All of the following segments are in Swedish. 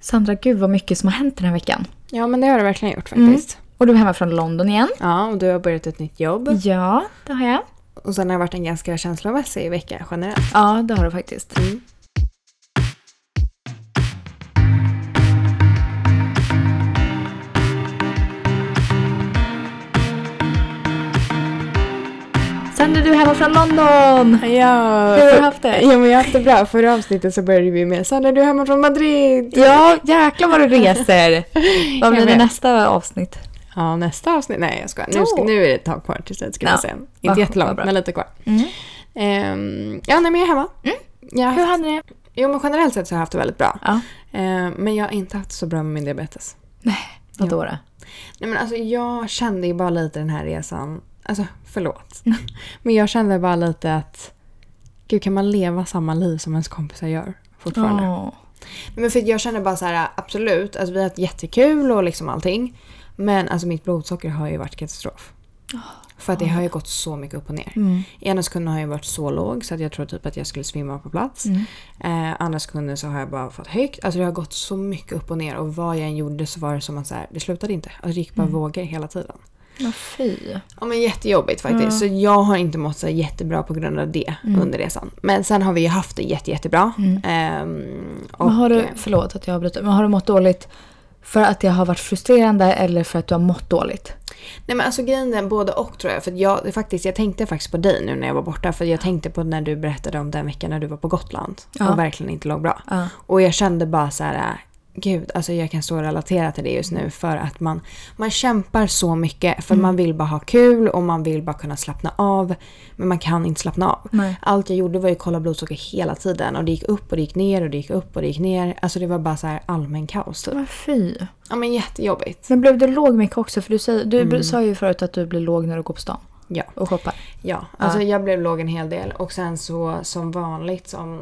Sandra, gud vad mycket som har hänt den här veckan. Ja, men det har det verkligen gjort faktiskt. Och du är hemma från London igen. Ja, och du har börjat ett nytt jobb. Ja, det har jag. Och sen har det varit en ganska känslomässig vecka generellt. Ja, det har du faktiskt. Mm. Hemma från London! Ja, Hur har du haft det? Ja, men jag har haft det bra. Förra avsnittet så började vi med Sandra, du är hemma från Madrid. Ja, jäklar vad du reser! Vad blir Jag det nästa avsnitt? Ja, nästa avsnitt. Nej, jag skojar. Nu, ska, nu är det ett tag kvar tills jag ska Ja, se. vad- Inte jättelångt, men lite kvar. Mm. Ehm, ja, nej, men jag är hemma. Jag har Hur haft, hade ni det? jo, men generellt sett så har jag haft det väldigt bra. Ja. Ehm, men jag har inte haft så bra med min diabetes. Vadå då? Nej, men alltså, jag kände ju bara lite den här resan. Alltså, förlåt. Mm. Men jag kände bara lite att... Gud, kan man leva samma liv som ens kompisar gör fortfarande? Nej, Men för jag känner bara så här, absolut, alltså vi har haft jättekul och liksom allting. Men alltså mitt blodsocker har ju varit katastrof. För att det har ju gått så mycket upp och ner. Mm. Ena sekunden har jag varit så låg så att jag tror typ att jag skulle svimma på plats. Mm. Eh, andra sekunden så har jag bara fått högt. Alltså det har gått så mycket upp och ner och vad jag än gjorde så var det som att så här, det slutade inte. Alltså det gick bara vågor hela tiden. Vad fy. Ja men jättejobbigt faktiskt. Så jag har inte mått så jättebra på grund av det under resan. Men sen har vi ju haft det jätte, jättebra. Ehm, och, Men har du, förlåt att jag avbryter, men har du mått dåligt för att det har varit frustrerande eller för att du har mått dåligt? Nej men alltså grejen är både och tror jag. För jag, faktiskt, jag tänkte faktiskt på dig nu när jag var borta. För jag tänkte på när du berättade om den veckan när du var på Gotland. Ja. Och verkligen inte låg bra. Ja. Och jag kände bara så här. Gud, alltså jag kan så relatera till det just nu för att man, man kämpar så mycket för Mm. man vill bara ha kul och man vill bara kunna slappna av. Men man kan inte slappna av. Nej. Allt jag gjorde var ju att kolla blodsocker hela tiden och det gick upp och det gick ner och det gick upp och det gick ner. Alltså det var bara så här allmän kaos typ. Vad fy. Ja men jättejobbigt. Men blev du låg mycket också? För du, säger, du sa ju förut att du blir låg när du går på stan Ja. och shoppar. Ja, alltså jag blev låg en hel del. Och sen så som vanligt som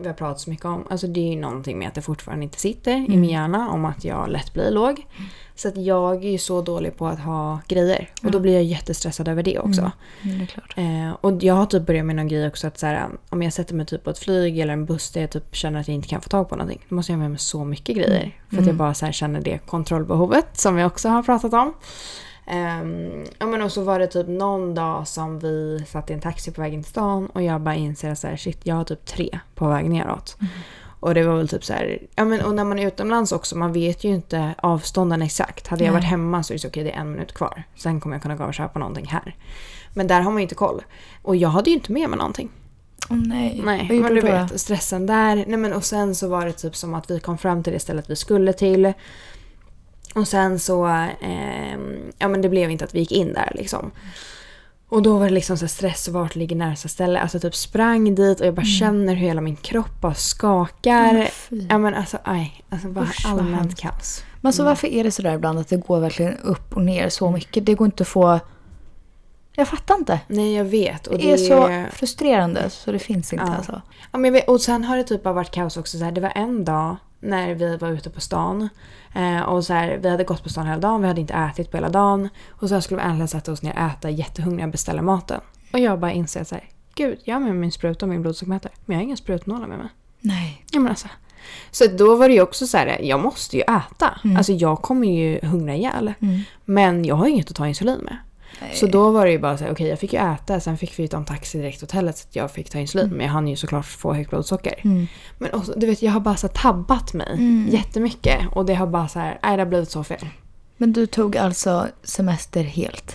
vi har pratat så mycket om. Alltså det är ju någonting med att det fortfarande inte sitter i min hjärna om att jag lätt blir låg. Så att jag är ju så dålig på att ha grejer. Och då blir jag jättestressad över det också. Mm, det är klart. Eh, och jag har typ börjat med någon grej också att så här, om jag sätter mig typ på ett flyg eller en buss där jag typ känner att jag inte kan få tag på någonting. Då måste jag ha med mig så mycket grejer. För att jag bara så här känner det kontrollbehovet som vi också har pratat om. Ehm, ja men och så var det typ någon dag som vi satt i en taxi på vägen till stan och jag bara inser så här, shit jag har typ tre på väg neråt. Och det var väl typ så här, ja men och när man är utomlands också, man vet ju inte avstånden exakt. Hade jag varit hemma så är det så okej det är en minut kvar. Sen kommer jag kunna gå och köpa någonting här. Men där har man ju inte koll. Och jag hade ju inte med mig någonting. Åh nej. Nej, Vad men du du då? vet stressen där. Nej men och sen så var det typ som att vi kom fram till det stället vi skulle till. Och sen så, ehm, ja men det blev inte att vi gick in där liksom. Och då var det liksom så stress, vart ligger närmsta ställe? Alltså typ sprang dit och jag bara känner hur hela min kropp bara skakar. Mm. ja men alltså aj, alltså bara Usch, allmänt kaos. Men alltså varför är det sådär ibland att det går verkligen upp och ner så mycket? Det går inte att få... Jag fattar inte. Nej jag vet. Och Det är så frustrerande så det finns inte Ja. alltså. Ja, men vet, och sen har det typ bara varit kaos också. Så här, det var en dag när vi var ute på stan. Eh, och så här, vi hade gått på stan hela dagen, vi hade inte ätit på hela dagen. Och så skulle vi äntligen sätta oss ner och äta jättehungriga och beställa maten. Och jag bara inser så här, gud jag har med mig min spruta och min blodsockermätare. Men jag har inga sprutnålar med mig. Nej. Ja, men alltså. Så då var det ju också så här, jag måste ju äta. Alltså jag kommer ju hungra ihjäl. Men jag har inget att ta insulin med. Så då var det ju bara så här, okej jag fick ju äta, sen fick vi ta en taxi direkt till hotellet så att jag fick ta insulin. Men jag hann ju såklart få högt blodsocker. Men också, du vet jag har bara så tabbat mig jättemycket. Och det har bara så här, nej det har blivit så fel. Men du tog alltså semester helt?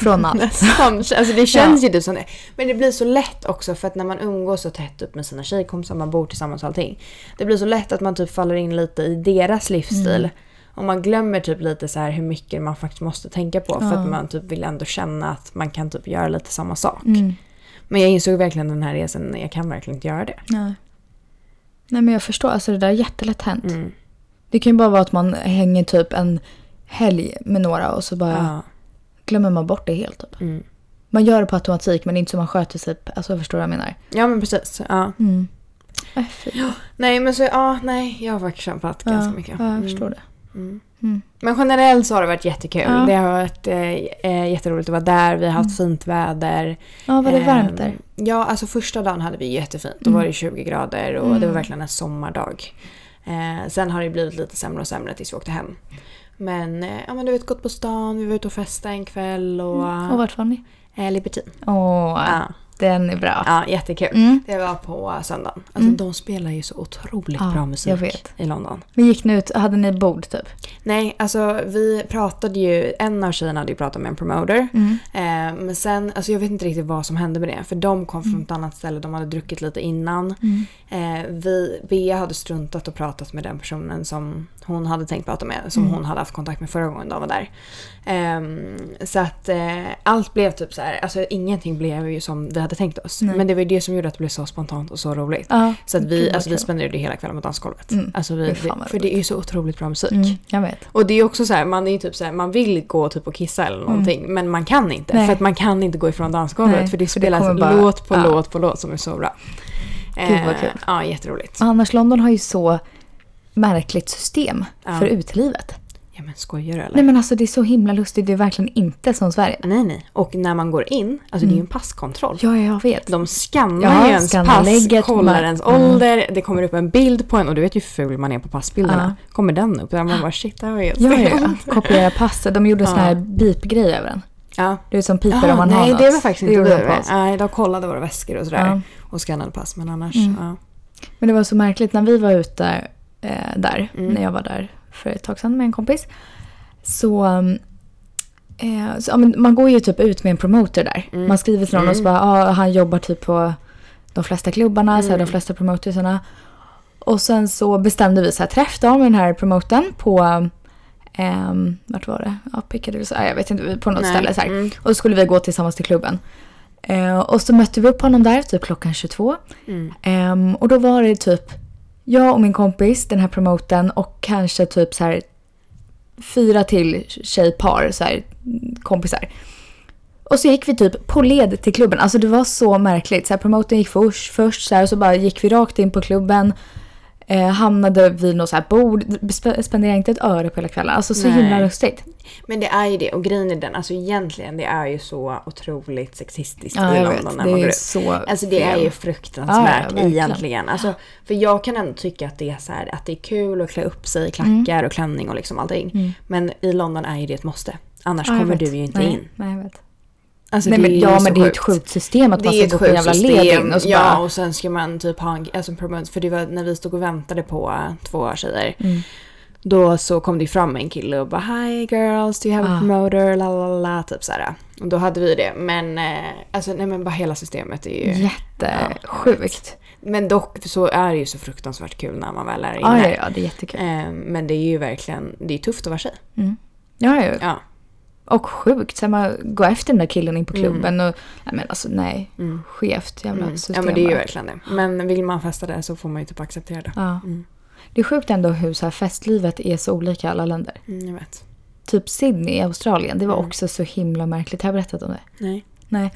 Från allt? Nästan. Alltså det känns ju typ som det. Men det blir så lätt också för att när man umgås så tätt upp med sina tjejkompisar, man bor tillsammans och allting. Det blir så lätt att man typ faller in lite i deras livsstil. Och man glömmer typ lite så här hur mycket man faktiskt måste tänka på. För att man typ vill ändå känna att man kan typ göra lite samma sak. Men jag insåg verkligen den här resan, jag kan verkligen inte göra det. Nej. Nej men jag förstår, alltså det där är jättelätt hänt. Mm. Det kan ju bara vara att man hänger typ en helg med några och så bara Ja. glömmer man bort det helt. Typ. Mm. Man gör det på automatik men det är inte så man sköter sig. Alltså förstår du vad jag menar? ja men precis. Ja. Äh, fy. Nej men så, ja nej jag har faktiskt kämpat ganska ja, mycket. Ja, jag Mm. förstår det. Men generellt så har det varit jättekul. Ja. Det har varit eh, eh, jätteroligt att vara där. Vi har haft fint väder. Ja, var det Ehm, varmt där? Ja, alltså första dagen hade vi jättefint. Då var det 20 grader och det var verkligen en sommardag. Eh, sen har det blivit lite sämre och sämre tills vi åkte hem. Men, eh, ja, men du vet, gått på stan, vi var ute och festade en kväll och... Mm. Och vart var ni? Eh, Libertine. Åh, Ja. Den är bra. ja, jättekul. Mm. Det var på söndagen. Alltså de spelar ju så otroligt Ja, bra musik i London. Men gick ni ut, hade ni bord typ? Nej, alltså vi pratade ju, en av tjejerna hade ju pratat med en promoter. Mm. Eh, men sen, alltså jag vet inte riktigt vad som hände med det. För de kom från ett annat ställe, de hade druckit lite innan. Mm. Eh, vi, Bea hade struntat och pratat med den personen som hon hade tänkt prata med. Som Mm. hon hade haft kontakt med förra gången de var där. Ehm, så att eh, allt blev typ så här, alltså ingenting blev ju som vi hade tänkt oss. Nej. Men det var ju det som gjorde att det blev så spontant och så roligt. Ja, Så att vi, alltså vi spenderade hela kvällen på dansgolvet. Mm. Alltså vi, vad för det är ju så otroligt bra musik. Mm, jag vet. Och det är också så här, man är ju typ så här, man vill gå typ och kissa eller någonting men man kan inte. Mm. Nej. För att man kan inte gå ifrån dansgolvet Nej, för det för det spelas bara- låt på ja. låt på låt som är så bra. Gud, vad Eh, kul. Ja, jätteroligt. Annars London har ju så märkligt system Ja. för utelivet. Ja men skojar du eller? Nej men alltså det är så himla lustigt, det är verkligen inte som Sverige. nej, nej. Och när man går in, alltså det är ju en passkontroll. Ja, jag vet. De skannar Ja, ju ens pass, kollar ens Mm. ålder, det kommer upp en bild på en och du vet ju hur ful man är på passbilderna. Kommer den upp? Där man bara shit, det här var helt Ja, ja, ja. Kopiera passet. De gjorde en sån här beep-grej över den. ja. Det är som piper om Jaha, man har nej, något. det var faktiskt inte gjorde de vi. på oss. Nej, de kollade våra väskor och sådär. Ja. Och skannade pass, men annars, Mm. ja. Men det var så märkligt när vi var ute eh, där, Mm. när jag var där för ett tag sedan med en kompis. Så, um, eh, så ja, man går ju typ ut med en promoter där. Mm. Man skriver till någon och så bara, ah, han jobbar typ på de flesta klubbarna, så här, Mm. de flesta promotersarna. Och sen så bestämde vi så här träff då med den här promoten på, um, vart var det? Ja, Piccadilly, ja, jag vet inte, på något Nej. ställe så. Mm. Och så skulle vi gå tillsammans till klubben. Eh, och så mötte vi upp honom där, typ klockan 22. Mm. Ehm, och då var det typ jag och min kompis, den här promoten och kanske typ så här fyra till tjejpar, så här, kompisar. Och så gick vi typ på led till klubben. Alltså det var så märkligt. Så här, promoten gick först, först så här, och så bara gick vi rakt in på klubben. Eh, hamnade vid något så här bord. Sp- spenderade inte ett öre på hela kvällen. Alltså så Nej. himla lustigt. Men det är ju det, och grejen är den, alltså egentligen det är ju så otroligt sexistiskt Ja, i London vet. när Det man är går ju ut. så Alltså det är fel. ju Ja, fruktansvärt ja, egentligen. Alltså, för jag kan ändå tycka att det är så här, att det är kul att klä upp sig i klackar Mm. och klänning och liksom allting. Men i London är ju det ett måste. Annars Ja, kommer vet. du ju inte nej, in. Nej, jag vet. Alltså, Nej, det men, är ja, men det är ett sjukt. system att Det man ska gå på sjukt jävla led system. in och så ja, bara... och sen ska man typ ha en alltså, promote, för det var när vi stod och väntade på två tjejer. Mm. Då så kom det fram en kille och bara Hi girls, do you have a Ah. promoter? La, la, la, typ såhär. Och då hade vi det. Men eh, alltså nej men bara hela systemet är ju... Jättesjukt. Men dock så är det ju så fruktansvärt kul när man väl är Ja, inne. ja, ja, det är jättekul. Eh, men det är ju verkligen, det är tufft att vara tjej. Mm. Ja, ja. Ja. Och sjukt. Så man går efter den där killen in på klubben och... Nej men alltså nej. Mm. Skevt jävla Mm. system. Ja men det är ju verkligen det. Men vill man festa där så får man ju typ acceptera det. Ja. Mm. Det är sjukt ändå hur så här festlivet är så olika i alla länder. Mm, jag vet. Typ Sydney i Australien, det var Mm. också så himla märkligt. Har jag berättat om det? Nej. Nej.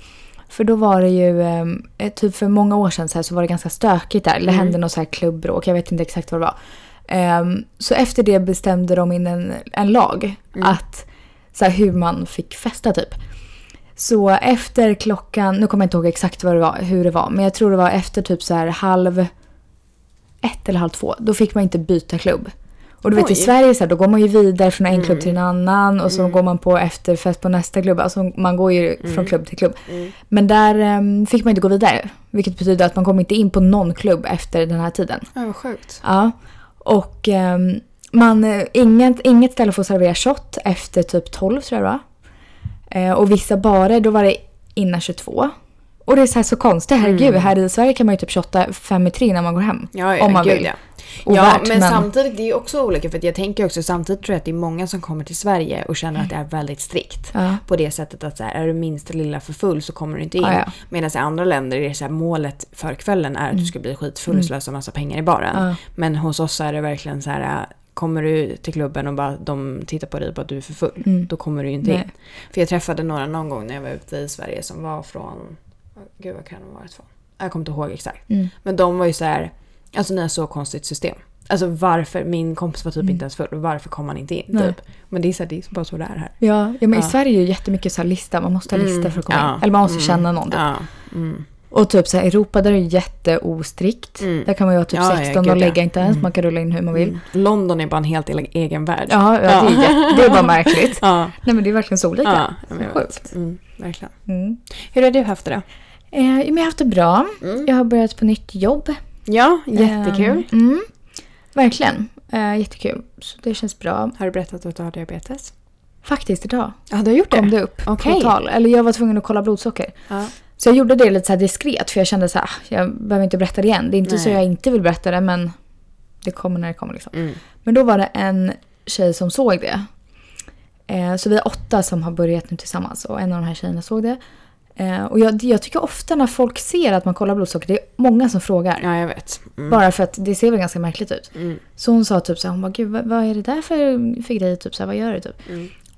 För då var det ju, ehm, eh, typ för många år sedan så, här, så var det ganska stökigt där. Det Mm. hände något så här klubbbråk, jag vet inte exakt vad det var. Ehm, så efter det bestämde de in en, en lag Mm. att så här, hur man fick festa typ. Så efter klockan, nu kommer jag inte ihåg exakt vad det var, hur det var, men jag tror det var efter typ så här halv ett eller halv två, då fick man inte byta klubb. Och du vet i Oj. Sverige så här, då går man ju vidare från en klubb Mm. till en annan och så Mm. går man på efterfest på nästa klubb. Alltså man går ju från Mm. klubb till klubb. Mm. Men där em, fick man inte gå vidare. Vilket betyder att man kommer inte in på någon klubb efter den här tiden. Ja, vad sjukt. Ja. Och um, man, eh, inget, inget ställe får servera shot efter typ 12 tror jag det var. Eh, och vissa barer då var det innan 22. Och det är så här så konstigt, herregud. Mm. Här i Sverige kan man ju typ shotta fem i tre när man går hem. Ja, ja, om man gud, vill. Ja. Och ja, värt, men, men- samtidigt det är också olika för jag tänker också samtidigt tror jag att det är många som kommer till Sverige och känner att det är väldigt strikt. Ja. På det sättet att så här, är du minsta lilla för full så kommer du inte in. Ja, ja. Medan i andra länder är det så här, målet för kvällen är att du ska bli skitfull och slösa massa pengar i baren. Mm. Men hos oss är det verkligen så här, kommer du till klubben och bara de tittar på dig på att du är för full, Mm. då kommer du ju inte Nej. in. För jag träffade några någon gång när jag var ute i Sverige som var från, gud vad kan de varit från? Jag kommer inte ihåg exakt. Mm. Men de var ju så här, alltså ni har så konstigt system. Alltså varför, min kompis var typ Mm. inte ens full, varför kom han inte in? Nej. Typ. Men det är, så här, det är bara så det är här. Ja, ja men i Ja. Sverige är ju jättemycket så här lista. Man måste ha lista Mm, för att komma ja, in. Eller man måste mm, känna någon. Typ. Ja. Mm. Och typ så här, Europa där är det jätteostrikt. Mm. Där kan man ju vara typ Ja, ja, 16 gud, och ja. lägga inte ens. Man kan rulla in hur man vill. Mm. London är bara en helt egen värld. Ja, ja, Det, är det är bara märkligt. Ja. Nej men det är verkligen så olika. Ja, Sjukt. Mm, verkligen. Mm. Hur har du haft det då? Eh, jag har haft det bra. Mm. Jag har börjat på nytt jobb. Ja, jättekul. Eh, mm, verkligen. Eh, jättekul. Så det känns bra. Har du berättat att du har diabetes? Faktiskt idag Ja, du har gjort kom det upp Okej. på tal. Eller jag var tvungen att kolla blodsocker. Så jag gjorde det lite så diskret för jag kände så här, ah, jag behöver inte berätta det igen. Det är inte så Nej. jag inte vill berätta det men det kommer när det kommer liksom. Mm. Men då var det en tjej som såg det. Eh, så vi är åtta som har börjat nu tillsammans och en av de här tjejerna såg det. Eh, och jag, jag tycker ofta när folk ser att man kollar blodsocker, det är många som frågar. ja, jag vet. Mm. Bara för att det ser väl ganska märkligt ut. Mm. Så hon sa typ så här, hon bara gud vad, vad är det där för, för grej? Typ så här, vad gör du typ?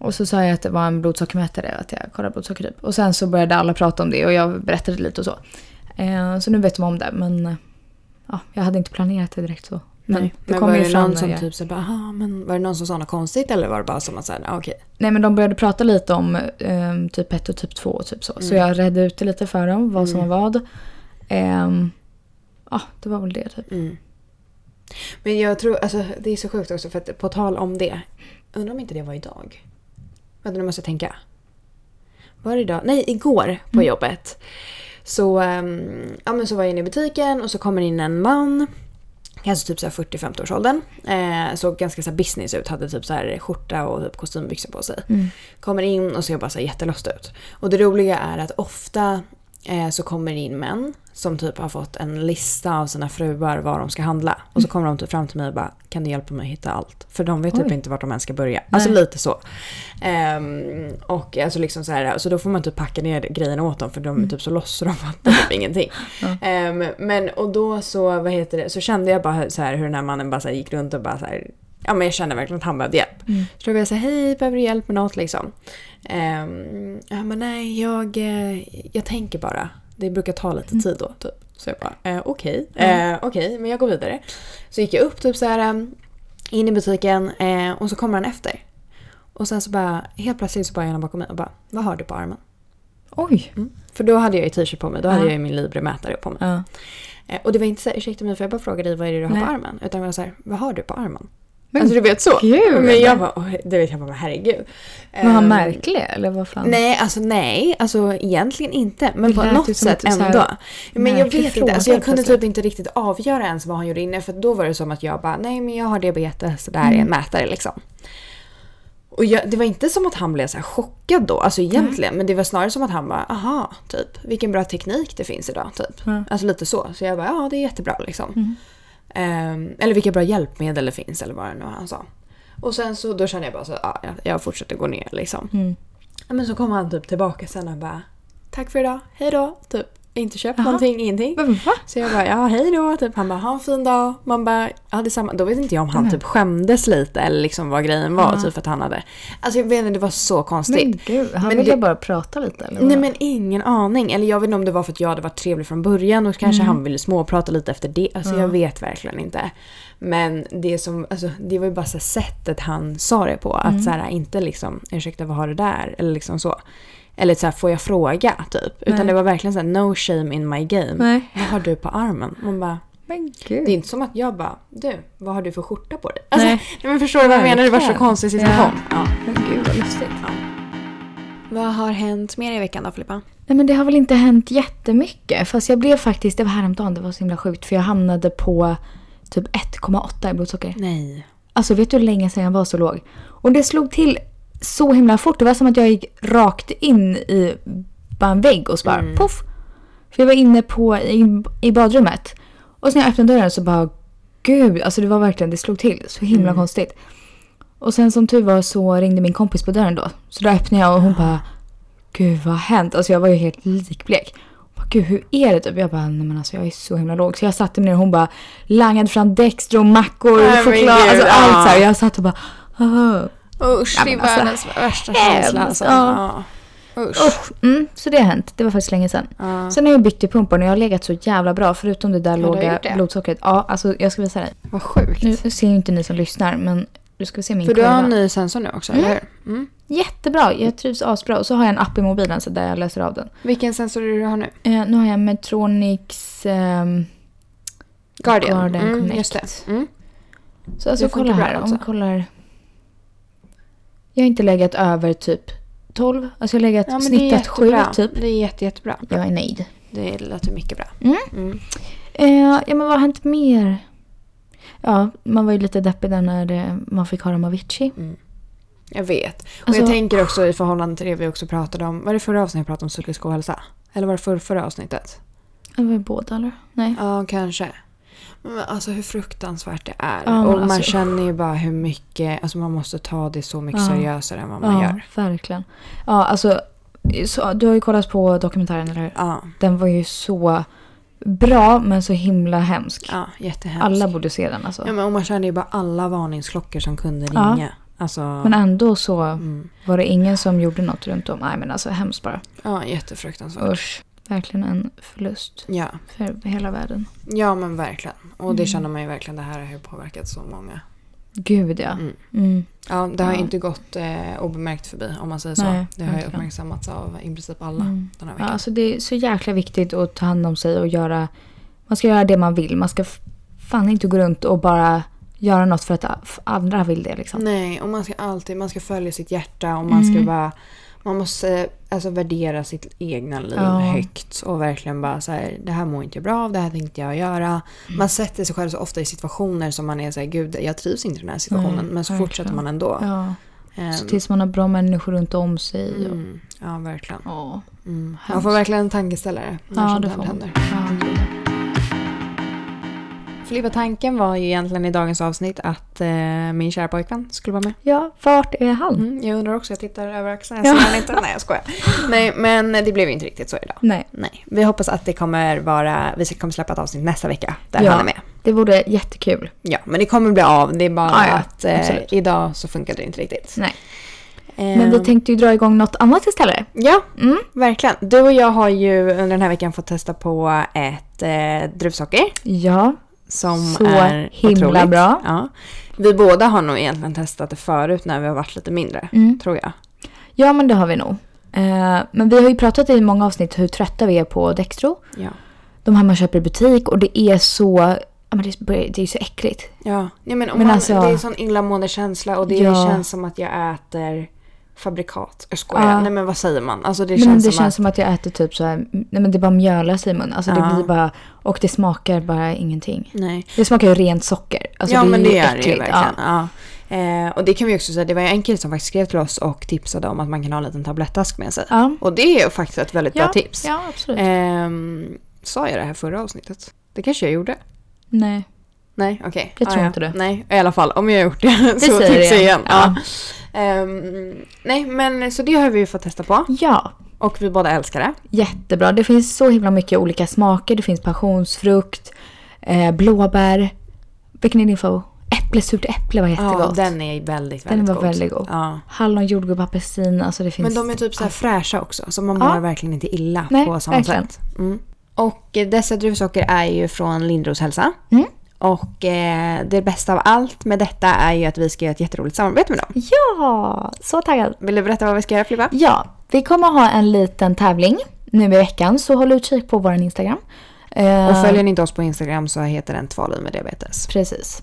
Och så sa jag att det var en blodsockermätare, att jag kollar blodsocker typ. Och sen så började alla prata om det och jag berättade lite och så. Eh, så nu vet de om det men eh, ja, jag hade inte planerat det direkt så. Men Nej. det men var ju det fram någon som jag... typ så bara, "Aha, men var det någon som sa något konstigt eller var det bara som att säga, ah, okej. Nej men de började prata lite om eh, typ 1 och typ 2 och typ så. Så Mm. jag redde ut det lite för dem, vad som Mm. var vad. Ehm, ja, det var väl det typ. Mm. Men jag tror, alltså det är så sjukt också för att på tal om det. Undrar om inte det var idag? Vänta nu måste jag tänka. Var det idag? Nej, igår på Mm. jobbet. Så, ehm, ja, men så var jag inne i butiken och så kommer in en man. Kanske typ så här 40-50 års åldern. Eh, såg ganska så business ut. Hade typ så här skjorta och typ kostymbyxor på sig. Mm. Kommer in och ser bara så här jättelöst ut. Och det roliga är att ofta så kommer det in män som typ har fått en lista av sina fruar vad de ska handla. Och så kommer de typ fram till mig och bara kan du hjälpa mig att hitta allt? För de vet typ Oj. inte vart de ens ska börja. Alltså Nej. lite så. Ehm, och alltså liksom så här, så då får man typ packa ner grejerna åt dem för de är typ så loss så de fattar typ ingenting. Ehm, men och då så, vad heter det, så kände jag bara så här hur den här mannen bara så gick runt och bara så här, ja men jag kände verkligen att han behövde hjälp. Mm. Så då var jag säga hej, behöver du hjälp med något liksom? Um, han bara nej, jag, eh, jag tänker bara. Det brukar ta lite tid då typ. Så jag bara eh, okej, Mm. eh, okej, men jag går vidare. Så gick jag upp typ så här eh, in i butiken eh, och så kommer han efter. Och sen så bara helt plötsligt så bara är han bakom mig och bara vad har du på armen? Oj! För då hade jag ju t-shirt på mig, då hade Ja. jag ju min Libre-mätare på mig. Eh, och det var inte så här, ursäkta mig för jag bara frågar dig vad är det du har Nej. på armen? Utan det var så här, vad har du på armen? Men alltså du vet så. gud! Men jag bara, oj, det vet jag bara, herregud. Var han Ehm, märklig eller vad fan? Nej, alltså nej. Alltså egentligen inte. Men på något sätt ändå. Men jag vet inte. Alltså jag kunde typ inte riktigt avgöra ens vad han gjorde inne. För då var det som att jag bara, nej men jag har diabetes. Det här är en Mm. mätare liksom. Och jag, det var inte som att han blev så här chockad då, alltså egentligen. Men det var snarare som att han bara, aha, typ. Vilken bra teknik det finns idag, typ. Ja. Alltså lite så. Så jag bara, ja det är jättebra liksom. Mm. Ehm, eller vilka bra hjälpmedel det finns eller vad det nu han sa. Och sen så då kände jag bara så, ja, jag, fortsätter gå ner liksom. Mm. Men så kom han typ tillbaka sen och bara Tack för idag, hej då. Typ inte köpt Jaha. någonting, ingenting. Va? Så jag bara ja hej då. Typ, han bara ha en fin dag. Man bara ja detsamma. Då vet inte jag om han Nej. typ skämdes lite eller liksom vad grejen var. Typ att han hade. Alltså jag vet inte, det var så konstigt. Men gud, han Men ville det- bara prata lite eller? Nej men ingen aning. Eller jag vet inte om det var för att jag hade varit trevlig från början och kanske han ville småprata lite efter det. Alltså Ja. jag vet verkligen inte. Men det som, alltså det var ju bara så sättet han sa det på. Att så här, inte liksom ursäkta vad har du där? Eller liksom så. Eller så här, får jag fråga typ? Utan Nej. det var verkligen så här, no shame in my game. Nej. Vad har du på armen? Man bara, Men gud. det är inte som att jag bara, du, vad har du för skjorta på dig? Alltså, Nej. nej. men förstår du vad jag menar? Det var så konstig situation. Ja. Men gud vad lustigt. Vad har hänt mer i veckan då Filippa? Nej men det har väl inte hänt jättemycket. Fast jag blev faktiskt, det var häromdagen, det var så himla sjukt. För jag hamnade på typ 1,8 i blodsocker. Nej. Alltså vet du hur länge sedan jag var så låg? Och det slog till så himla fort. Det var som att jag gick rakt in i bara en vägg och så bara Mm. poff. För jag var inne på, i, i badrummet. Och sen när jag öppnade dörren så bara gud, alltså det var verkligen, det slog till. Så himla Mm. konstigt. Och sen som tur var så ringde min kompis på dörren då. Så då öppnade jag och hon bara gud vad har hänt? Alltså jag var ju helt likblek. Hon bara, Gud hur är det? Typ. Jag bara nej men alltså jag är så himla låg. Så jag satte mig ner och hon bara langade fram Dextro, mackor, choklad. Alltså allt så här. Jag satt och bara "Ah." Usch, Ja, det är alltså, världens värsta känsla. Alltså. ja. Ja. Usch. Usch. Mm, så det har hänt. Det var faktiskt länge sedan. Ja. Sen har jag byggt i pumpen och jag har legat så jävla bra. Förutom det där du har låga det? blodsockret. Ja, alltså jag ska visa dig. Vad sjukt. Nu ser ju inte ni som lyssnar men du ska se min För du kurva. har en ny sensor nu också, Mm. eller hur? Mm. Jättebra, jag trivs asbra. Och så har jag en app i mobilen så där jag läser av den. Vilken sensor du har nu? Eh, nu har jag Medtronics ehm, Guardian. Guardian mm, Connect. Just det. Mm. Så alltså kolla bra här, om vi kollar. Jag har inte legat över typ 12. Alltså jag har legat Ja, snittat 7 jättebra. typ. Det är jätte, jättebra. Jag är nöjd. Det låter mycket bra. Mm. Mm. Eh, ja men vad har hänt mer? Ja, man var ju lite deppig där när eh, man fick höra om Avicii. Mm. Jag vet. Och Alltså- jag tänker också i förhållande till det vi också pratade om. Var det förra avsnittet vi pratade om psykisk ohälsa? Eller var det förra, förra avsnittet? Det var ju båda eller? Nej. Ja, kanske. Men alltså hur fruktansvärt det är. Ja, och man alltså- känner ju bara hur mycket, alltså man måste ta det så mycket Ja. seriösare än vad man Ja, gör. verkligen. Ja, alltså. Så, du har ju kollat på dokumentären eller hur? Ja, Den var ju så bra men så himla hemsk. ja jättehemskt. Alla borde se den alltså. Ja, men och man känner ju bara alla varningsklockor som kunde Ja. ringa. Alltså, Men ändå så mm. var det ingen som gjorde något runt om. Nej men alltså hemskt bara. ja, jättefruktansvärt. Usch. Verkligen en förlust Ja. för hela världen. ja, men verkligen. Och det Mm. känner man ju verkligen. Det här har ju påverkat så många. Gud ja. Mm. Mm. Ja, det har Ja. inte gått eh, obemärkt förbi om man säger så. Nej, det har ju verkligen. uppmärksammats av i princip alla Mm. den här Ja, veckan. alltså det är så jäkla viktigt att ta hand om sig och göra... Man ska göra det man vill. Man ska fan inte gå runt och bara göra något för att andra vill det liksom. Nej, och man ska alltid man ska följa sitt hjärta och man ska Mm. Man måste alltså värdera sitt egna liv Ja. högt och verkligen bara så här, det här mår inte jag bra av, det här tänkte jag göra. Mm. Man sätter sig själv så ofta i situationer som man är så här, gud jag trivs inte i den här situationen. Nej, men så verkligen. fortsätter man ändå. Ja. Ehm, Så tills man har bra människor runt om sig. Och, mm, ja, verkligen. ja. Mm. Man får verkligen en tankeställare när ja, sånt det här händer. Ja. Filippa, tanken var ju egentligen i dagens avsnitt att eh, min kära pojkvän skulle vara med. ja, vart är han? Mm, jag undrar också, jag tittar över axeln. Ja. Jag ser han inte. Nej, jag skojar. Nej, men det blev ju inte riktigt så idag. Nej, Nej, vi hoppas att det kommer vara, vi kommer släppa ett avsnitt nästa vecka där Ja. han är med. det vore jättekul. Ja, men det kommer bli av. Det är bara Ja, ja, att eh, idag så funkar det inte riktigt. Nej. Men vi tänkte ju dra igång något annat istället. Ja, Mm. verkligen. Du och jag har ju under den här veckan fått testa på ett eh, druvsocker Ja, som Så är himla otroligt. bra. Ja. Vi båda har nog egentligen testat det förut när vi har varit lite mindre, Mm. tror jag. ja men det har vi nog. Eh, men vi har ju pratat i många avsnitt hur trötta vi är på Dextro. Ja. De här man köper i butik och det är så, det, är- är så äckligt. Ja, ja men, Men man, alltså- det är en sån illamående känsla och det Ja. känns som att jag äter fabrikat. Jag skojar. Ja. Nej men vad säger man? Alltså det men känns, det som, känns att, som att jag äter typ så här, nej men det bara mjölas i munnen. Alltså Ja. det blir bara, och det smakar bara ingenting. Nej. Det smakar ju rent socker. Alltså ja det men det är det ju verkligen. Ja. Eh, och det kan vi också säga, det var ju en kille som faktiskt skrev till oss och tipsade om att man kan ha en liten tablettask med sig. Ja. Och det är ju faktiskt ett väldigt Ja, bra tips. Ja, absolut. Ehm, sa jag det här förra avsnittet? Det kanske jag gjorde. nej. Nej, okej. Jag Ah, tror ja. inte det. Nej, i alla fall om jag har gjort det så säger tipsa det igen. igen. Ja. Ja. Ehm, nej, men så det har vi ju fått testa på. Ja, Och vi båda älskar det. jättebra. Det finns så himla mycket olika smaker. Det finns passionsfrukt, eh, blåbär. Vilken är din favorit? Äpple, surt äpple var jättegott. Ja, den är väldigt, Den väldigt var god. väldigt god. Ja. Hallon, jordgubb, apelsin. Alltså det finns... Men de är typ så här fräscha också, så man Ja. mår verkligen inte illa Nej, på samma verkligen. sätt. Mm. Och dessa druvsocker är ju från Lindros hälsa. Mm. Och eh, det bästa av allt med detta är ju att vi ska göra ett jätteroligt samarbete med dem. Ja, så taggad. Vill du berätta vad vi ska göra Filippa? Ja, vi kommer ha en liten tävling nu i veckan. Så håll utkik på vår Instagram. Eh, Och följer ni inte oss på Instagram så heter den Tvaliv med diabetes. Precis.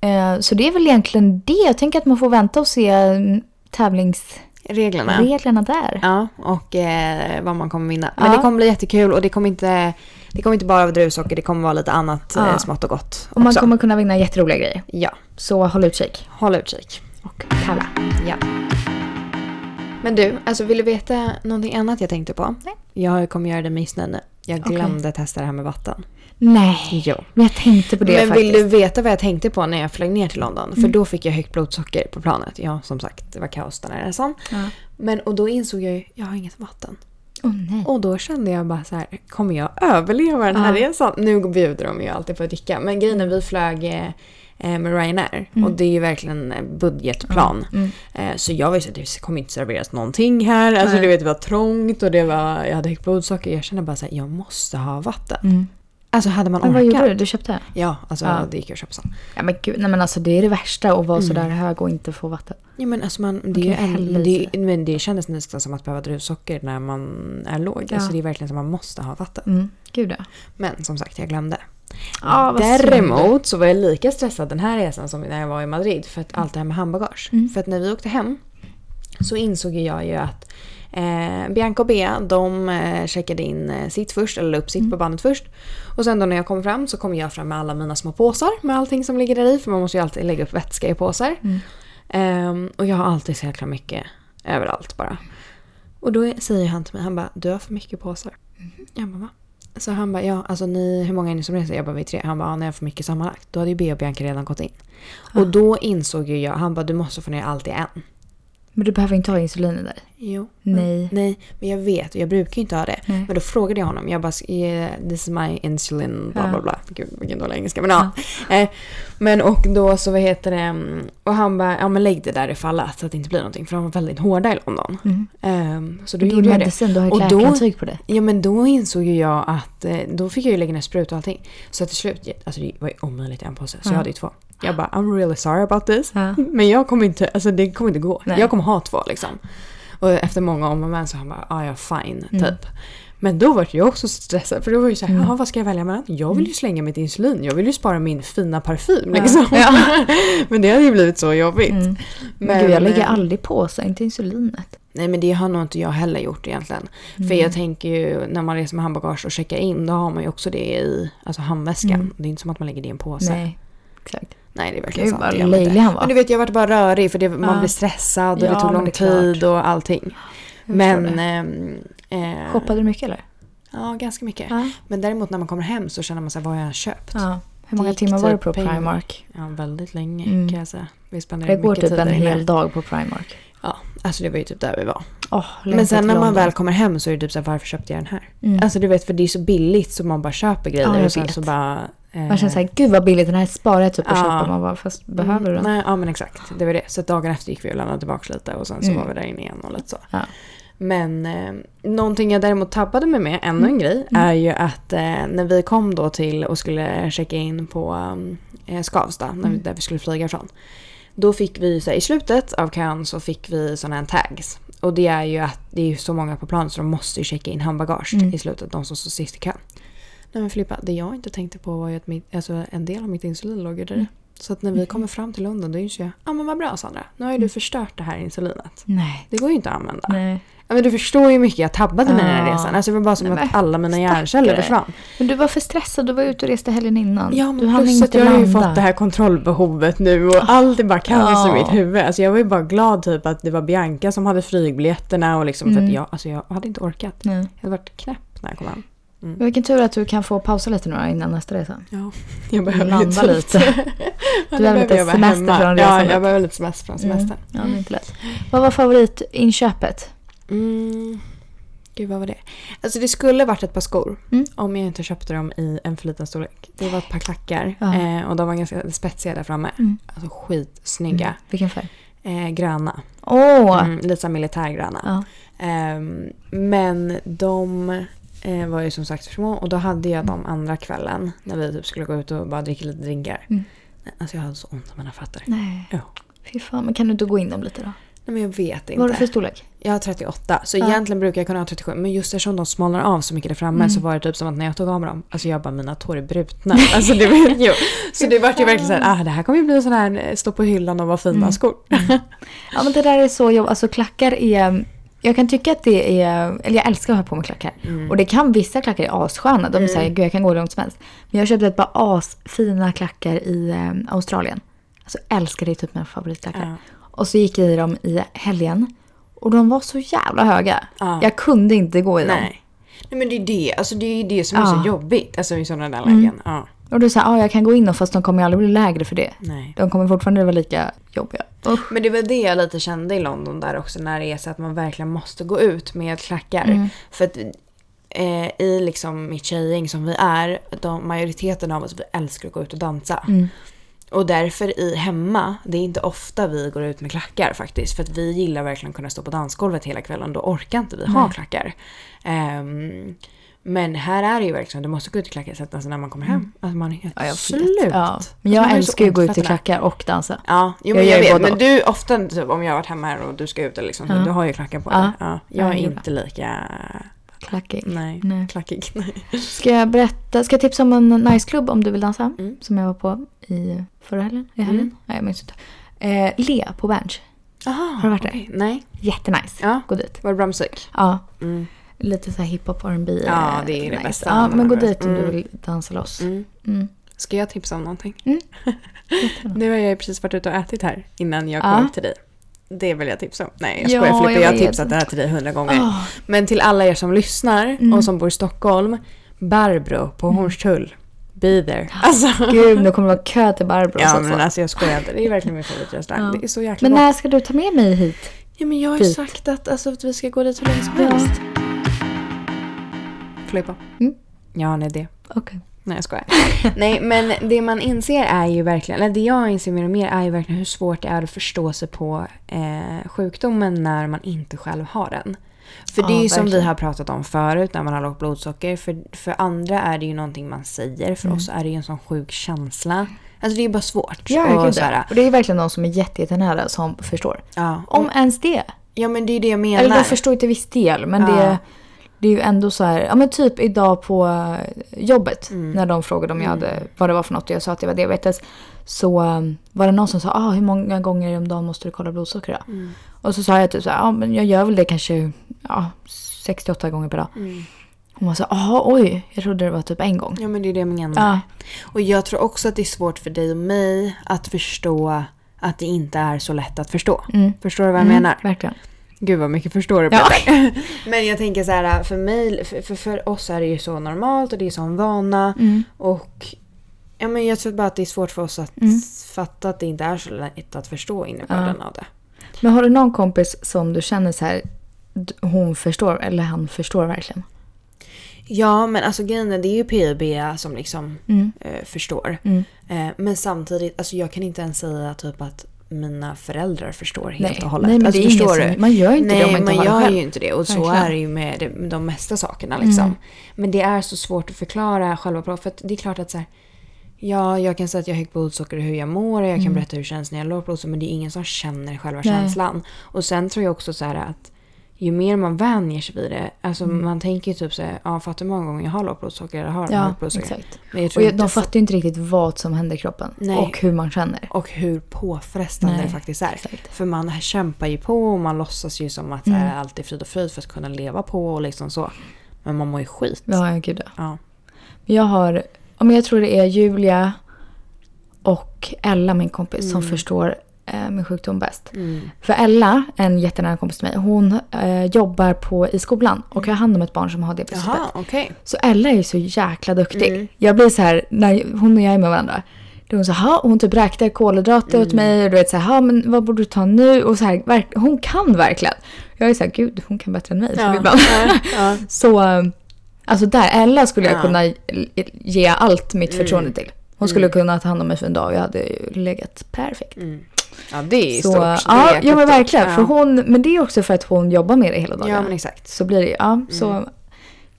Eh, så det är väl egentligen det. Jag tänker att man får vänta och se mm, tävlingsreglerna Reglerna. där. Ja, och eh, vad man kommer vinna. Men Ja. det kommer bli jättekul och det kommer inte, det kommer inte bara vara druvsocker, det kommer vara lite annat Ja. eh, smått och gott Och man också. kommer kunna vinna jätteroliga grejer. Ja, Så håll utkik håll utkik. och tävla. Ja. Men du, alltså vill du veta någonting annat jag tänkte på? Nej. Jag kommer göra det missnöjd nu. Jag glömde testa det här med vatten. Nej, Jo. men jag tänkte på det Men faktiskt. vill du veta vad jag tänkte på när jag flög ner till London? För Mm. då fick jag högt blodsocker på planet. Ja, som sagt, det var kaos där nere. Sån. Ja. Men och då insåg jag ju, jag har inget vatten. Nej. Och då kände jag bara så här, kommer jag överleva den här Ja. resan? Nu bjuder de ju alltid på att dricka. Men grejen är, vi flög eh, eh, med Ryanair. Mm. Och det är ju verkligen en budgetplan. Mm. Eh, Så jag så att det kommer inte serveras någonting här. Alltså Nej. du vet, det var trångt och det var, jag hade högt blodsocker. Jag kände bara så här, jag måste ha vatten. Alltså hade man Men orkat. vad gjorde du? Du köpte? Ja, alltså Ja. det gick ju att köpa sån. Ja men gud, nej men alltså det är det värsta att vara Mm. sådär hög och inte få vatten. Ja men alltså man, det, hälla en, det, men det kändes nästan som att behöva druvsocker när man är låg. Ja. Alltså det är verkligen som att man måste ha vatten. Mm. Gud ja. Men som sagt, jag glömde. Synd. Däremot så var jag lika stressad den här resan som när jag var i Madrid. För att allt det här med handbagage. Mm. För att när vi åkte hem så insåg jag ju att eh, Bianca och Bea de eh, checkade in eh, sitt först, eller la upp sitt Mm. på bandet först. Och sen då när jag kom fram så kom jag fram med alla mina små påsar med allting som ligger där i. För man måste ju alltid lägga upp vätska i påsar. Mm. Ehm, och jag har alltid så jäkla mycket överallt bara. Och då säger han till mig, han bara du har för mycket påsar. Jag bara va? Så han bara ja, alltså ni, hur många är ni som reser? Jag bara vi är tre. Han bara ja, ni har för mycket sammanlagt. Då hade ju Bea och Bianca redan gått in. Och då insåg ju jag, han bara du måste få ner allt i en. Men du behöver inte ha insulin där. Jo. Nej. Nej, men jag vet och jag brukar ju inte ha det. Nej. Men då frågade jag honom, jag bara yeah, this is my insulin bla Ja. bla bla. Gud vilken dålig engelska men ja. Eh, men och då så vad heter det, mm, och han bara ja men lägg det där ifall att så att det inte blir någonting för de var väldigt hårda i London. Mm. Eh, så då är gjorde jag det. du har ju Och då- läkarintyg på det. Ja men då insåg ju jag att eh, då fick jag ju lägga ner sprut och allting. Så till slut, alltså det var ju omöjligt i en påse så Ja. jag hade ju två. Jag bara I'm really sorry about this. Ja. Men jag kommer inte, alltså det kommer inte gå. Nej. Jag kommer ha två liksom. Och efter många om och men så han bara, ah, ja fine, Mm. typ. Men då var jag också stressad för då var jag så här, Mm. "Jaha, vad ska jag välja mellan? Jag vill ju slänga mitt insulin, jag vill ju spara min fina parfym liksom. Ja. men det hade ju blivit så jobbigt. Mm. Men gud, jag lägger eh, aldrig på sig, inte insulinet. Nej men det har nog inte jag heller gjort egentligen. För Mm. jag tänker ju när man reser med handbagage och checkar in då har man ju också det i alltså handväskan. Mm. Det är inte som att man lägger det i en påse. Nej, Nej, det är verkligen Gud sant. vad man inte. löjlig han var. Men du vet jag vart bara rörig för det, man Ja. blir stressad och Ja, det tog lång det tid och allting. Men... ehm, eh, Shoppade du mycket eller? Ja, ganska mycket. Ja. Men däremot när man kommer hem så känner man sig vad har jag köpt? ja. Hur många timmar var du typ på. Primark? Ja, väldigt länge Mm. kan jag säga. Vi spenderade Det går mycket typ tid en där hel dag på Primark. Ja, alltså det var ju typ där vi var. Oh, Men sen när man väl kommer hem så är det typ så här, varför köpte jag den här? Mm. Alltså du vet för det är så billigt så man bara köper grejer Ja, och sen vet. så bara... eh, Man känner såhär, gud vad billigt, den här sparar jag typ och Ja. köper. Man bara, fast behöver du den? Nej, ja men exakt. Det var det. Så dagen efter gick vi och lämnade tillbaka lite och sen så Mm. var vi där inne igen och lite så. Ja. Men eh, någonting jag däremot tappade mig med, ännu en grej, Mm. är ju att eh, när vi kom då till och skulle checka in på eh, Skavsta, när vi, Mm. där vi skulle flyga ifrån. Då fick vi, så här, i slutet av kön så fick vi sådana här tags. Och det är ju att det är så många på planet så de måste ju checka in handbagage Mm. i slutet, de som står sist i kön. Nej men Filippa, det jag inte tänkte på var ju att mitt, alltså, en del av mitt insulin låg ju där i. Mm. Så att när vi kommer fram till London då inser jag, ja ah, men vad bra Sandra, nu har ju du förstört det här insulinet. Nej. Det går ju inte att använda. Nej. Ja, men du förstår ju hur mycket jag tabbade med den här Ja. resan. Alltså det var bara som Nej, att alla mina hjärnceller försvann. Men du var för stressad, du var ute och reste helgen innan. Ja du men hann plus att inte jag har ju fått det här kontrollbehovet nu och allt är bara kaos i Ja. mitt huvud. Alltså jag var ju bara glad typ att det var Bianca som hade flygbiljetterna och liksom för Mm. att jag, alltså jag hade inte orkat. Nej. Jag hade varit knäpp när jag kom hem. Men vilken tur att du kan få pausa lite nu innan nästa resa. Ja, jag behöver Landa lite. Ja, Du behöver lite jag semester hemma. från Ja, resandet. jag behöver lite semester från semestern. Ja, det är inte lätt. Vad var favoritinköpet? Mm. Gud, vad var det? Alltså det skulle varit ett par skor. Mm. Om jag inte köpte dem i en för liten storlek. Det var ett par klackar. Ja. Eh, och de var ganska spetsiga där framme. Mm. Alltså skitsnygga. Vilken färg? Eh, gröna. Åh! Mm, lite militärgröna. Ja. Ehm, men de eh, var ju som sagt för små. Och då hade jag dem andra kvällen. När vi typ skulle gå ut och bara dricka lite drinkar. Mm. Nej, Alltså jag hade så ont i mina fötter. Nej. Ja. Fy fan, men kan du inte gå in dem lite då? Nej men jag vet inte. Vad har du för storlek? Jag har 38, så Ja. egentligen brukar jag kunna ha 37. Men just eftersom de smalnar av så mycket där framme Mm. så var det typ som att när jag tog av mig dem, alltså jag bara mina tår är brutna. Alltså det var ju, så det vart ju verkligen såhär, ah det här kommer ju bli sån här eh, stå på hyllan och vara fina Mm. skor. Ja men det där är så jobbigt. Alltså klackar är... Jag kan tycka att det är... Eller jag älskar att ha på mig klackar. Mm. Och det kan vissa klackar är assköna. De är såhär, Mm. gud jag kan gå hur långt som helst. Men jag köpte ett par asfina klackar i eh, Australien. Alltså älskar det typ mina favoritklackar. Ja. Och så gick jag i dem i helgen. Och de var så jävla höga. Ja. Jag kunde inte gå i dem. Nej. Nej men det är det, alltså det är det som är så jobbigt. Alltså i sådana där Mm. lägen. Och du sa, ja jag kan gå in dem fast de kommer aldrig bli lägre för det. Nej. De kommer fortfarande vara lika jobbiga. Usch. Men det var det jag lite kände i London där också när det är så att man verkligen måste gå ut med klackar. Mm. För att eh, i liksom mitt tjejgäng som vi är, de, majoriteten av oss vi älskar att gå ut och dansa. Mm. Och därför i hemma, det är inte ofta vi går ut med klackar faktiskt. För att vi gillar verkligen att kunna stå på dansgolvet hela kvällen. Då orkar inte vi ha Nej. klackar. Ehm, Men här är det ju verkligen, du måste gå ut i klackar sätta sig när man kommer hem. Alltså man är helt Ja, jag slut. Ja. Men jag älskar ju att gå ut i klackar och dansa. Ja, jo, Jag men jag, ju vet. Men du, ofta typ, om jag har varit hemma här och du ska ut eller liksom, så Ja. du har ju klackar på Ja. dig. Ja. Jag är inte lika Klackig. nej, Nej. klackig. Nej. Ska jag berätta, ska jag tipsa om en nice-klubb om du vill dansa? Mm. Som jag var på i förra helgen? I helgen? Mm. Nej, jag minns inte. Eh, Le på Berns. Har du varit där? okej. Nej. Jättenice. Ja. Gå dit. Var det bra musik? Ja, Mm. lite så här hiphop R&B Ja, eh, det är det nice. bästa. Ja, men gå Mm. dit om du vill dansa loss. Mm. Mm. Ska jag tipsa om någonting? Mm. nu har jag precis varit ute och ätit här innan jag kom Ja. till dig. Det vill jag tipsa om. Nej, jag Ja, skojar Filippa. jag Jag har tipsat det här till dig hundra gånger. Åh, Men till alla er som lyssnar Mm. och som bor i Stockholm. Barbro på Hornstull. Be there. Alltså. Gud, nu kommer det vara kö till Barbros Ja men alltså jag skojar inte. Det är verkligen min favoritrestaurang. Ja. Det är så jäkla Men gott. när ska du ta med mig hit? Ja men jag har ju dit? sagt att, alltså, att vi ska gå dit hur länge som Ja. helst. Filippa. Mm. Ja, nej det. Okej. Nej jag skojar. Nej men det man inser är ju verkligen, eller det jag inser mer och mer är ju verkligen hur svårt det är att förstå sig på eh, sjukdomen när man inte själv har den. För det Ja, är ju som vi verkligen. har pratat om förut när man har lågt blodsocker. För, för andra är det ju någonting man säger. För oss är det ju en sån sjuk känsla. Alltså det är ju bara svårt. Mm. Ja, och gud, så här, ja. Och det är verkligen de som är jätte- jättenära som förstår. ja, Om ens det. ja men det är det jag menar. Eller de förstår till viss del, men Ja. det, det är ju ändå så här, ja men typ idag på jobbet Mm. när de frågade om jag hade, vad det var för något och jag sa att jag var diabetes. Så um, var det någon som sa, ah, hur många gånger om dagen måste du kolla blodsocker då? Mm. Och så sa jag typ så här, ja men jag gör väl det kanske ja, 68 gånger per dag. Mm. Hon var så ah oj, jag trodde det var typ en gång. Ja men det är det jag menar. Ja, Och jag tror också att det är svårt för dig och mig att förstå att det inte är så lätt att förstå. mm. Förstår du vad jag Mm, menar? Verkligen. Gud vad mycket förstår du Ja. Men jag tänker så här, för mig, för, för, för oss är det ju så normalt och det är sån vana. Mm. Och ja, men jag tror bara att det är svårt för oss att Mm. fatta att det inte är så lätt att förstå innebörden av det. Men har du någon kompis som du känner så här, hon förstår eller han förstår verkligen? Ja men alltså grejen är, det är ju PIB som liksom Mm. eh, förstår. Mm. Eh, men samtidigt, alltså jag kan inte ens säga typ att mina föräldrar förstår helt Nej. och hållet. Nej, men alltså, det är förstår du? man gör inte det Nej, om man inte man det gör själv. ju inte det. Och så Verkligen. är det ju med det, de mesta sakerna liksom. Mm. Men det är så svårt att förklara själva på. För det är klart att så här, Ja, jag kan säga att jag har högt blodsocker och hur jag mår och jag kan Mm. berätta hur det känns när jag har lågt blodsocker men det är ingen som känner själva Nej. känslan. Och sen tror jag också så här att ju mer man vänjer sig vid det, alltså Mm. man tänker ju typ så här, ja fattar många gånger jag har lågt blodsocker eller har Ja, högt blodsocker. exakt. Men jag Och tror jag- inte de fattar ju inte riktigt vad som händer i kroppen. Nej. Och hur man känner. och hur påfrestande Nej, det faktiskt är. exakt. För man kämpar ju på och man låtsas ju som att Mm. allt är frid och fröjd för att kunna leva på och liksom så. Men man mår ju skit. Ja, gud ja. Ja. Jag har, jag tror det är Julia och Ella, min kompis, som Mm. förstår eh, min sjukdom bäst. Mm. För Ella, en jättenära kompis till mig, hon eh, jobbar på, i skolan och har hand om ett barn som har diabetes typ Jaha, 1. okej. Så Ella är ju så jäkla duktig. Mm. Jag blir så här, när hon och jag är med varandra. Då hon så här, hon typ räknar kolhydrater Mm. åt mig och du vet så här, "Ha, men vad borde du ta nu? Och så här, hon kan verkligen. Jag är så här, gud hon kan bättre än mig. Ja. ibland. Ja, ja. Så, eh, alltså där, Ella skulle jag Ja. kunna ge allt mitt förtroende Mm. till. Hon skulle kunna ta hand om mig för en dag och jag hade ju legat perfekt. Mm. ja, det är Så, stort. Det ja, ja men verkligen. Ja. För hon, men det är också för att hon jobbar med det hela dagen. Ja, men exakt. Så blir det, ja. Så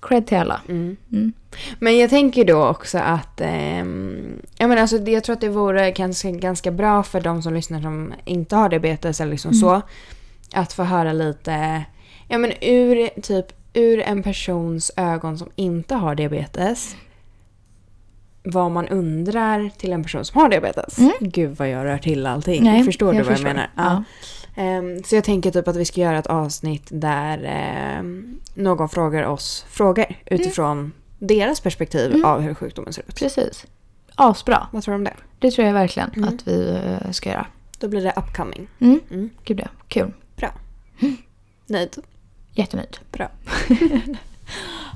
cred till alla. Mm. Mm. Men jag tänker då också att ehm, jag, menar, alltså, jag tror att det vore ganska, ganska bra för de som lyssnar som inte har diabetes eller liksom så. Att få höra lite, ja men ur typ ur en persons ögon som inte har diabetes. Vad man undrar till en person som har diabetes. Mm. Gud vad jag rör till allting. Nej, förstår du jag vad förstår. jag menar? Ja. Ehm, så jag tänker typ att vi ska göra ett avsnitt där ehm, någon frågar oss frågor utifrån deras perspektiv Mm. av hur sjukdomen ser ut. Precis. Asbra. Vad tror du om det? Det tror jag verkligen Mm. att vi eh, ska göra. Då blir det upcoming. Mm. Mm. Gud ja. Kul. Nöjd. Jättenöjd. Bra.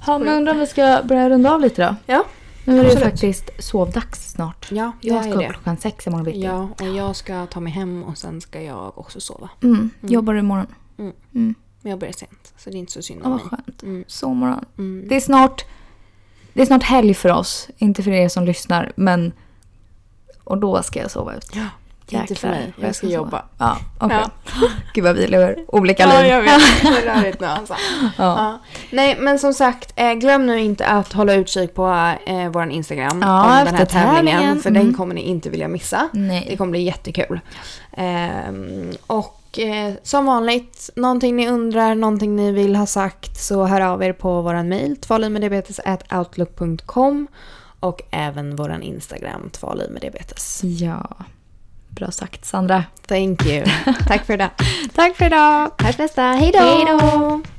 Ja, men undrar om vi ska börja runda av lite då? Ja, Nu är det ju absolut. faktiskt sovdags snart. Ja, Jag är ska upp det. klockan sex imorgon bitti. Ja, och jag ska ta mig hem och sen ska jag också sova. Mm. Jobbar du imorgon? Mm. Mm. Men jag börjar sent, så det är inte så synd om vad mig. skönt. Mm. Sovmorgon. Mm. Det är snart det är snart helg för oss. Inte för er som lyssnar, men och då ska jag sova ut. Ja. Inte för mig. Jag ska jobba. Ja, okej. Ja. Gud vad vi lever olika Ja, liv. jag vet. Det är rörigt nu alltså. Ja. Ja. Nej, men som sagt, eh, glöm nu inte att hålla utkik på eh, vår Instagram Ja, om den här tävlingen. tävlingen. För den Mm. kommer ni inte vilja missa. Nej. Det kommer bli jättekul. Ehm, och eh, som vanligt, någonting ni undrar, någonting ni vill ha sagt så hör av er på våran mail tvalivmeddiabetes.outlook.com och även våran Instagram tvalivmeddiabetes. Ja. Bra sagt Sandra. Thank you. Tack för idag. Tack för idag. Hörs nästa. Hej då! Hej då!